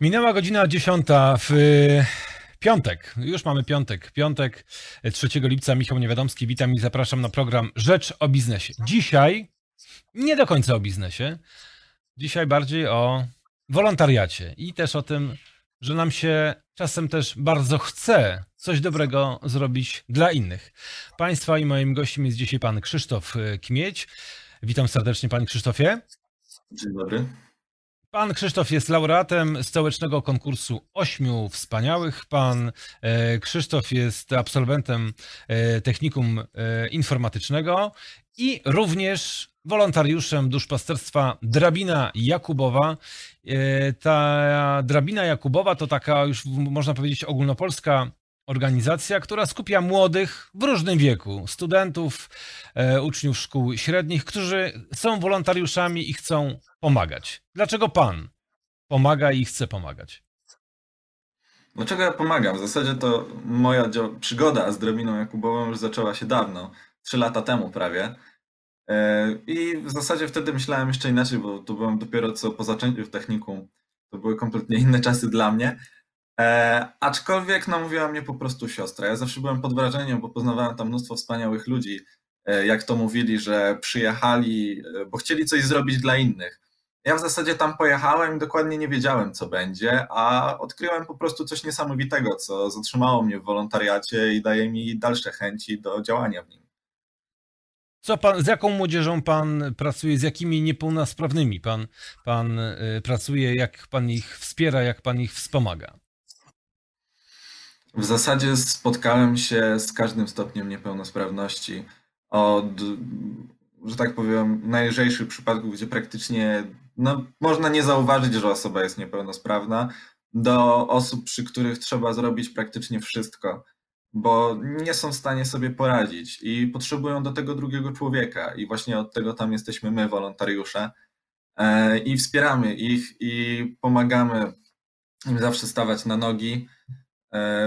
Minęła godzina 10 w piątek. Już mamy piątek. Piątek 3 lipca. Michał Niewiadomski. Witam i zapraszam na program Rzecz o biznesie. Dzisiaj nie do końca o biznesie. Dzisiaj bardziej o wolontariacie i też o tym, że nam się czasem też bardzo chce coś dobrego zrobić dla innych. Państwa i moim gościem jest dzisiaj pan Krzysztof Kmieć. Witam serdecznie, panie Krzysztofie. Dzień dobry. Pan Krzysztof jest laureatem stołecznego konkursu Ośmiu Wspaniałych. Pan e, Krzysztof jest absolwentem e, technikum e, informatycznego i również wolontariuszem duszpasterstwa Drabina Jakubowa. Ta Drabina Jakubowa to taka już można powiedzieć ogólnopolska organizacja, która skupia młodych w różnym wieku, studentów, e, uczniów szkół średnich, którzy są wolontariuszami i chcą pomagać. Dlaczego pan pomaga i chce pomagać? Dlaczego ja pomagam? W zasadzie to moja przygoda z drobiną Jakubową już zaczęła się dawno, trzy lata temu prawie. E, I w zasadzie wtedy myślałem jeszcze inaczej, bo to byłem dopiero co po zaczęciu w technikum. To były kompletnie inne czasy dla mnie. E, aczkolwiek namówiła mnie po prostu siostra. Ja zawsze byłem pod wrażeniem, bo poznawałem tam mnóstwo wspaniałych ludzi, e, jak to mówili, że przyjechali, e, bo chcieli coś zrobić dla innych. Ja w zasadzie tam pojechałem i dokładnie nie wiedziałem, co będzie, a odkryłem po prostu coś niesamowitego, co zatrzymało mnie w wolontariacie i daje mi dalsze chęci do działania w nim. Co pan, z jaką młodzieżą pan pracuje, z jakimi niepełnosprawnymi pan, pan y, pracuje, jak pan ich wspiera, jak pan ich wspomaga? W zasadzie spotkałem się z każdym stopniem niepełnosprawności. Od, że tak powiem, najlżejszych przypadków, gdzie praktycznie no, można nie zauważyć, że osoba jest niepełnosprawna, do osób, przy których trzeba zrobić praktycznie wszystko, bo nie są w stanie sobie poradzić i potrzebują do tego drugiego człowieka. I właśnie od tego tam jesteśmy my, wolontariusze, e, i wspieramy ich i pomagamy im zawsze stawać na nogi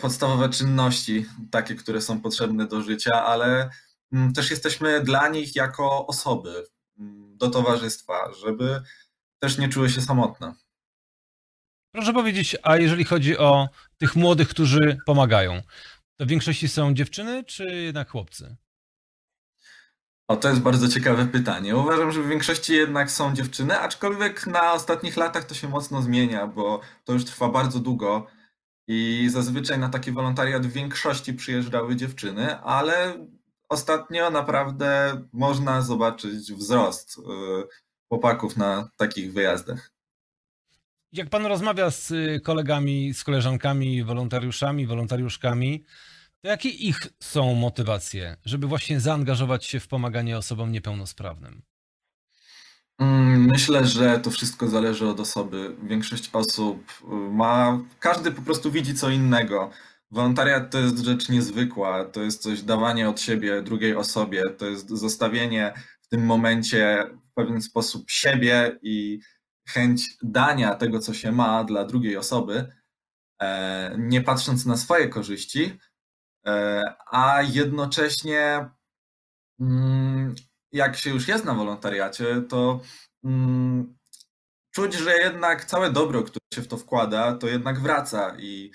podstawowe czynności, takie, które są potrzebne do życia, ale mm, też jesteśmy dla nich jako osoby mm, do towarzystwa, żeby też nie czuły się samotne. Proszę powiedzieć, a jeżeli chodzi o tych młodych, którzy pomagają, to w większości są dziewczyny, czy jednak chłopcy? O, to jest bardzo ciekawe pytanie. Uważam, że w większości jednak są dziewczyny, aczkolwiek na ostatnich latach to się mocno zmienia, bo to już trwa bardzo długo i zazwyczaj na taki wolontariat w większości przyjeżdżały dziewczyny, ale ostatnio naprawdę można zobaczyć wzrost y, chłopaków na takich wyjazdach. Jak pan rozmawia z y, kolegami, z koleżankami, wolontariuszami, wolontariuszkami, to jakie ich są motywacje, żeby właśnie zaangażować się w pomaganie osobom niepełnosprawnym? Mm, myślę, że to wszystko zależy od osoby. Większość osób y, ma, każdy po prostu widzi co innego. Wolontariat to jest rzecz niezwykła, to jest coś dawanie od siebie drugiej osobie, to jest zostawienie w tym momencie w pewien sposób siebie i chęć dania tego, co się ma dla drugiej osoby, e, nie patrząc na swoje korzyści, e, a jednocześnie mm, jak się już jest na wolontariacie, to mm, czuć, że jednak całe dobro, które się w to wkłada, to jednak wraca i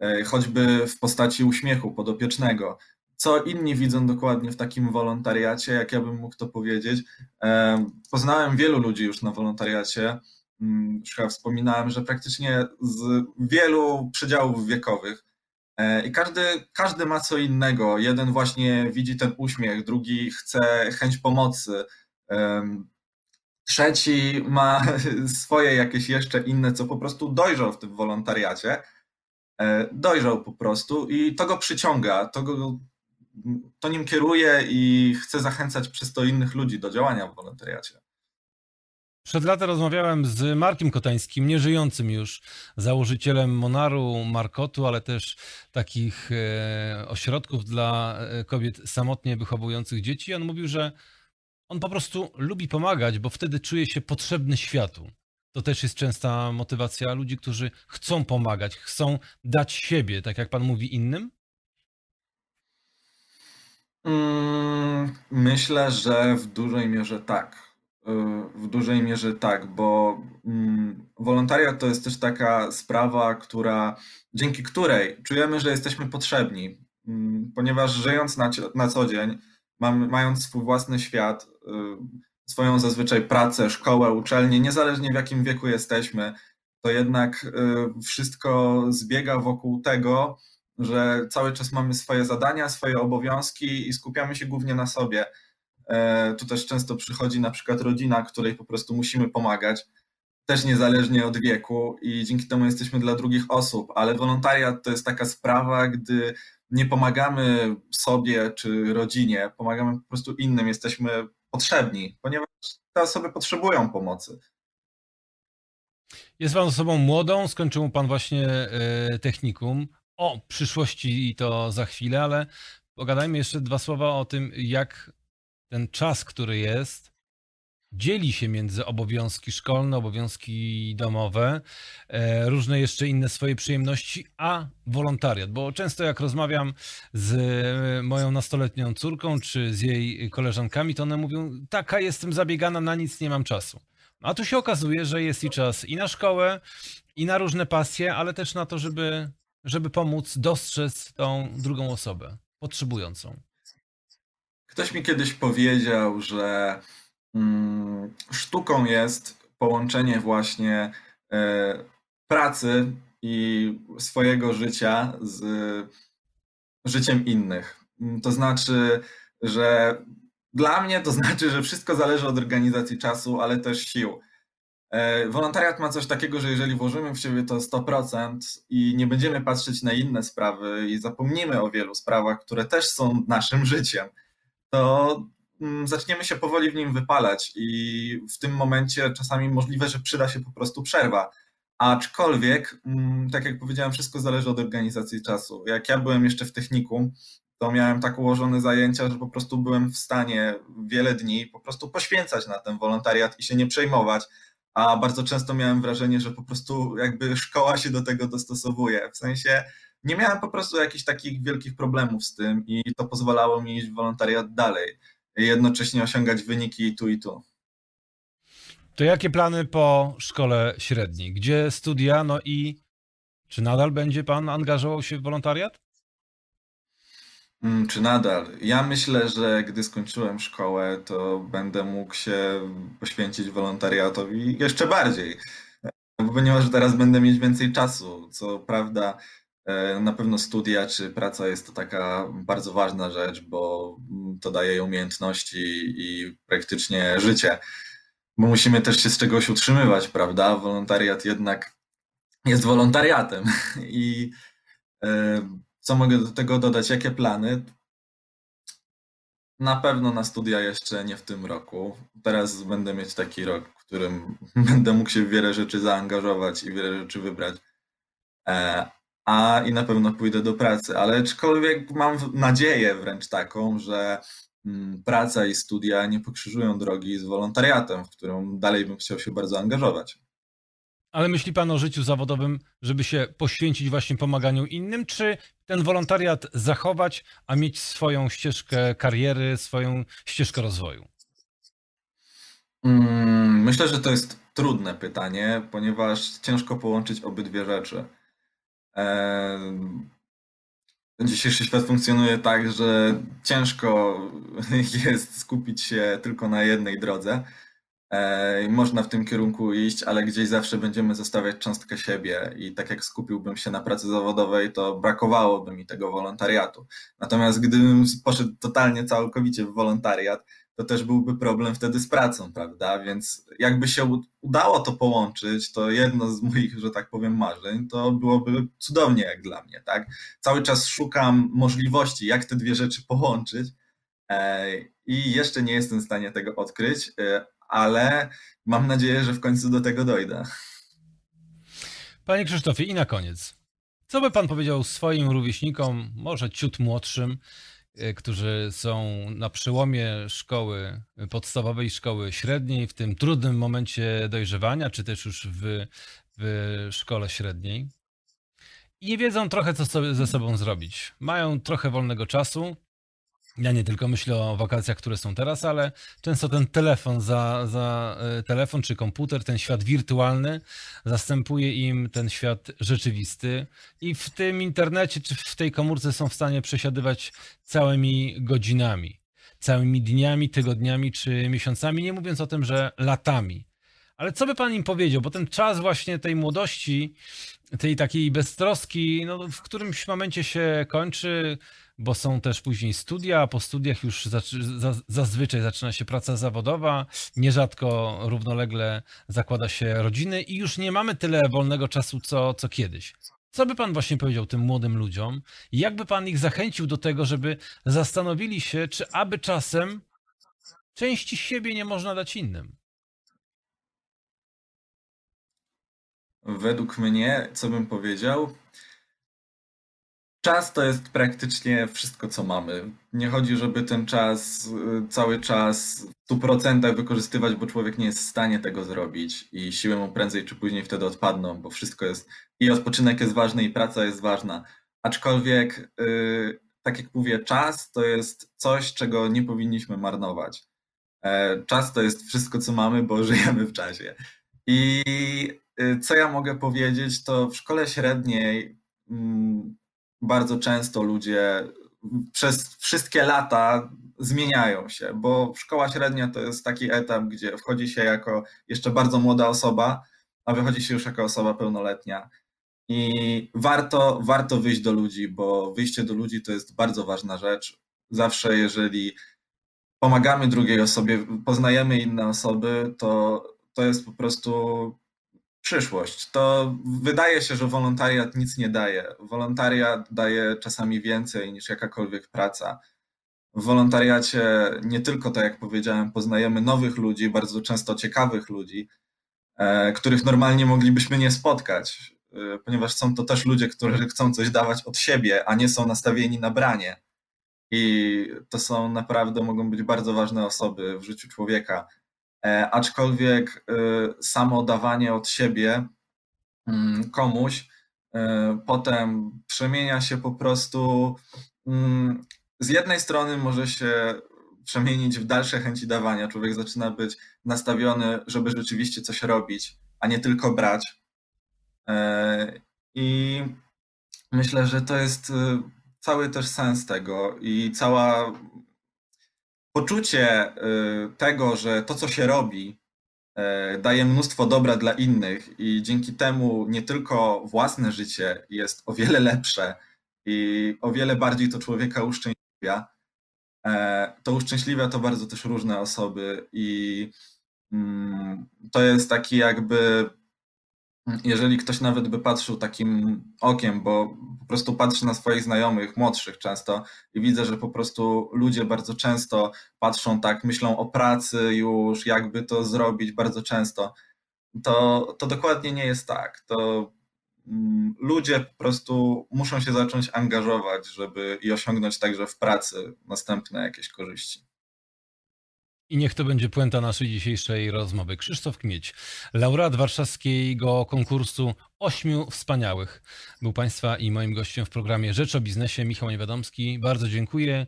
e, choćby w postaci uśmiechu podopiecznego. Co inni widzą dokładnie w takim wolontariacie, jak ja bym mógł to powiedzieć. E, poznałem wielu ludzi już na wolontariacie. Mm, już chyba wspominałem, że praktycznie z wielu przedziałów wiekowych I każdy, każdy ma co innego. Jeden właśnie widzi ten uśmiech, drugi chce chęć pomocy. Trzeci ma swoje jakieś jeszcze inne, co po prostu dojrzał w tym wolontariacie. E, dojrzał po prostu i to go przyciąga, to, go, to nim kieruje i chce zachęcać przez to innych ludzi do działania w wolontariacie. Przed latem rozmawiałem z Markiem Kotańskim, nieżyjącym już, założycielem Monaru, Markotu, ale też takich e, ośrodków dla e, kobiet samotnie wychowujących dzieci. On mówił, że on po prostu lubi pomagać, bo wtedy czuje się potrzebny światu. To też jest częsta motywacja ludzi, którzy chcą pomagać, chcą dać siebie, tak jak pan mówi, innym? Mm, myślę, że w dużej mierze tak w dużej mierze tak, bo mm, wolontariat to jest też taka sprawa, która, dzięki której czujemy, że jesteśmy potrzebni, mm, ponieważ żyjąc na, na co dzień, mamy, mając swój własny świat, y, swoją zazwyczaj pracę, szkołę, uczelnię, niezależnie w jakim wieku jesteśmy, to jednak y, wszystko zbiega wokół tego, że cały czas mamy swoje zadania, swoje obowiązki i skupiamy się głównie na sobie. E, tu też często przychodzi na przykład rodzina, której po prostu musimy pomagać, też niezależnie od wieku i dzięki temu jesteśmy dla drugich osób, ale wolontariat to jest taka sprawa, gdy nie pomagamy sobie czy rodzinie, pomagamy po prostu innym, jesteśmy potrzebni, ponieważ te osoby potrzebują pomocy. Jest pan osobą młodą, skończył pan właśnie e, technikum. O przyszłości i to za chwilę, ale pogadajmy jeszcze dwa słowa o tym, jak ten czas, który jest, dzieli się między obowiązki szkolne, obowiązki domowe, e, różne jeszcze inne swoje przyjemności, a wolontariat. Bo często jak rozmawiam z moją nastoletnią córką czy z jej koleżankami, to one mówią: Taka jestem zabiegana, na nic nie mam czasu. A tu się okazuje, że jest i czas i na szkołę, i na różne pasje, ale też na to, żeby, żeby pomóc dostrzec tą drugą osobę potrzebującą. Ktoś mi kiedyś powiedział, że mm, sztuką jest połączenie właśnie e, pracy i swojego życia z życiem innych. To znaczy, że dla mnie to znaczy, że wszystko zależy od organizacji czasu, ale też sił. E, wolontariat ma coś takiego, że jeżeli włożymy w siebie to 100% i nie będziemy patrzeć na inne sprawy i zapomnimy o wielu sprawach, które też są naszym życiem, to mm, zaczniemy się powoli w nim wypalać i w tym momencie czasami możliwe, że przyda się po prostu przerwa. Aczkolwiek, mm, tak jak powiedziałem, wszystko zależy od organizacji czasu. Jak ja byłem jeszcze w technikum, to miałem tak ułożone zajęcia, że po prostu byłem w stanie wiele dni po prostu poświęcać na ten wolontariat i się nie przejmować, a bardzo często miałem wrażenie, że po prostu jakby szkoła się do tego dostosowuje. W sensie nie miałem po prostu jakichś takich wielkich problemów z tym i to pozwalało mi iść w wolontariat dalej, jednocześnie osiągać wyniki tu i tu. To jakie plany po szkole średniej? Gdzie studia? No i czy nadal będzie pan angażował się w wolontariat? Mm, czy nadal? Ja myślę, że gdy skończyłem szkołę, to będę mógł się poświęcić wolontariatowi jeszcze bardziej, ponieważ teraz będę mieć więcej czasu. Co prawda, na pewno studia czy praca jest to taka bardzo ważna rzecz, bo to daje umiejętności i praktycznie życie. Bo musimy też się z czegoś utrzymywać, prawda? Wolontariat jednak jest wolontariatem. I e, co mogę do tego dodać? Jakie plany? Na pewno na studia jeszcze nie w tym roku. Teraz będę mieć taki rok, w którym będę mógł się w wiele rzeczy zaangażować i wiele rzeczy wybrać. A i na pewno pójdę do pracy, ale aczkolwiek mam nadzieję wręcz taką, że mm, praca i studia nie pokrzyżują drogi z wolontariatem, w którym dalej bym chciał się bardzo angażować. Ale myśli Pan o życiu zawodowym, żeby się poświęcić właśnie pomaganiu innym, czy ten wolontariat zachować, a mieć swoją ścieżkę kariery, swoją ścieżkę rozwoju? Mm, myślę, że to jest trudne pytanie, ponieważ ciężko połączyć obydwie rzeczy. Dzisiejszy świat funkcjonuje tak, że ciężko jest skupić się tylko na jednej drodze. E, można w tym kierunku iść, ale gdzieś zawsze będziemy zostawiać cząstkę siebie i tak jak skupiłbym się na pracy zawodowej, to brakowałoby mi tego wolontariatu. Natomiast gdybym poszedł totalnie, całkowicie w wolontariat, to też byłby problem wtedy z pracą, prawda? Więc jakby się udało to połączyć, to jedno z moich, że tak powiem, marzeń, to byłoby cudownie jak dla mnie, tak? Cały czas szukam możliwości, jak te dwie rzeczy połączyć e, i jeszcze nie jestem w stanie tego odkryć, e, ale mam nadzieję, że w końcu do tego dojdę. Panie Krzysztofie, i na koniec. Co by pan powiedział swoim rówieśnikom, może ciut młodszym, którzy są na przełomie szkoły podstawowej i szkoły średniej, w tym trudnym momencie dojrzewania, czy też już w, w szkole średniej. I nie wiedzą trochę, co sobie ze sobą zrobić. Mają trochę wolnego czasu Ja nie tylko myślę o wakacjach, które są teraz, ale często ten telefon za, za e, telefon czy komputer, ten świat wirtualny zastępuje im ten świat rzeczywisty i w tym internecie czy w tej komórce są w stanie przesiadywać całymi godzinami, całymi dniami, tygodniami czy miesiącami, nie mówiąc o tym, że latami. Ale co by pan im powiedział? Bo ten czas właśnie tej młodości, tej takiej beztroski, no, w którymś momencie się kończy, bo są też później studia, a po studiach już zazwyczaj zaczyna się praca zawodowa, nierzadko równolegle zakłada się rodziny i już nie mamy tyle wolnego czasu, co, co kiedyś. Co by pan właśnie powiedział tym młodym ludziom? Jak by pan ich zachęcił do tego, żeby zastanowili się, czy aby czasem części siebie nie można dać innym? Według mnie, co bym powiedział, czas to jest praktycznie wszystko, co mamy. Nie chodzi, żeby ten czas y, cały czas w 100% wykorzystywać, bo człowiek nie jest w stanie tego zrobić i siły mu prędzej czy później wtedy odpadną, bo wszystko jest i odpoczynek jest ważny i praca jest ważna. Aczkolwiek, yy, tak jak mówię, czas to jest coś, czego nie powinniśmy marnować. E, czas to jest wszystko, co mamy, bo żyjemy w czasie. I y, co ja mogę powiedzieć, to w szkole średniej mm, bardzo często ludzie przez wszystkie lata zmieniają się, bo szkoła średnia to jest taki etap, gdzie wchodzi się jako jeszcze bardzo młoda osoba, a wychodzi się już jako osoba pełnoletnia. I warto, warto wyjść do ludzi, bo wyjście do ludzi to jest bardzo ważna rzecz. Zawsze, jeżeli pomagamy drugiej osobie, poznajemy inne osoby, to, to jest po prostu przyszłość. To wydaje się, że wolontariat nic nie daje. Wolontariat daje czasami więcej niż jakakolwiek praca. W wolontariacie nie tylko, tak jak powiedziałem, poznajemy nowych ludzi, bardzo często ciekawych ludzi, e, których normalnie moglibyśmy nie spotkać, e, ponieważ są to też ludzie, którzy chcą coś dawać od siebie, a nie są nastawieni na branie. I to są naprawdę, mogą być bardzo ważne osoby w życiu człowieka. E, aczkolwiek e, samo dawanie od siebie mm, komuś e, potem przemienia się po prostu. Mm, z jednej strony może się przemienić w dalsze chęci dawania. Człowiek zaczyna być nastawiony, żeby rzeczywiście coś robić, a nie tylko brać. I myślę, że to jest cały też sens tego i cała poczucie y, tego, że to, co się robi, y, daje mnóstwo dobra dla innych i dzięki temu nie tylko własne życie jest o wiele lepsze i o wiele bardziej to człowieka uszczęśliwia, e, to uszczęśliwia to bardzo też różne osoby i mm, to jest taki jakby jeżeli ktoś nawet by patrzył takim okiem, bo po prostu patrzy na swoich znajomych, młodszych często i widzę, że po prostu ludzie bardzo często patrzą tak, myślą o pracy już, jakby to zrobić bardzo często, to, to dokładnie nie jest tak. To mm, ludzie po prostu muszą się zacząć angażować, żeby i osiągnąć także w pracy następne jakieś korzyści. I niech to będzie puenta naszej dzisiejszej rozmowy. Krzysztof Kmieć, laureat warszawskiego konkursu Ośmiu Wspaniałych. Był Państwa i moim gościem w programie Rzecz o Biznesie. Michał Niewiadomski. Bardzo dziękuję.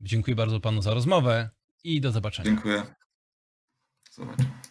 Dziękuję bardzo Panu za rozmowę i do zobaczenia. Dziękuję. Zobaczenia.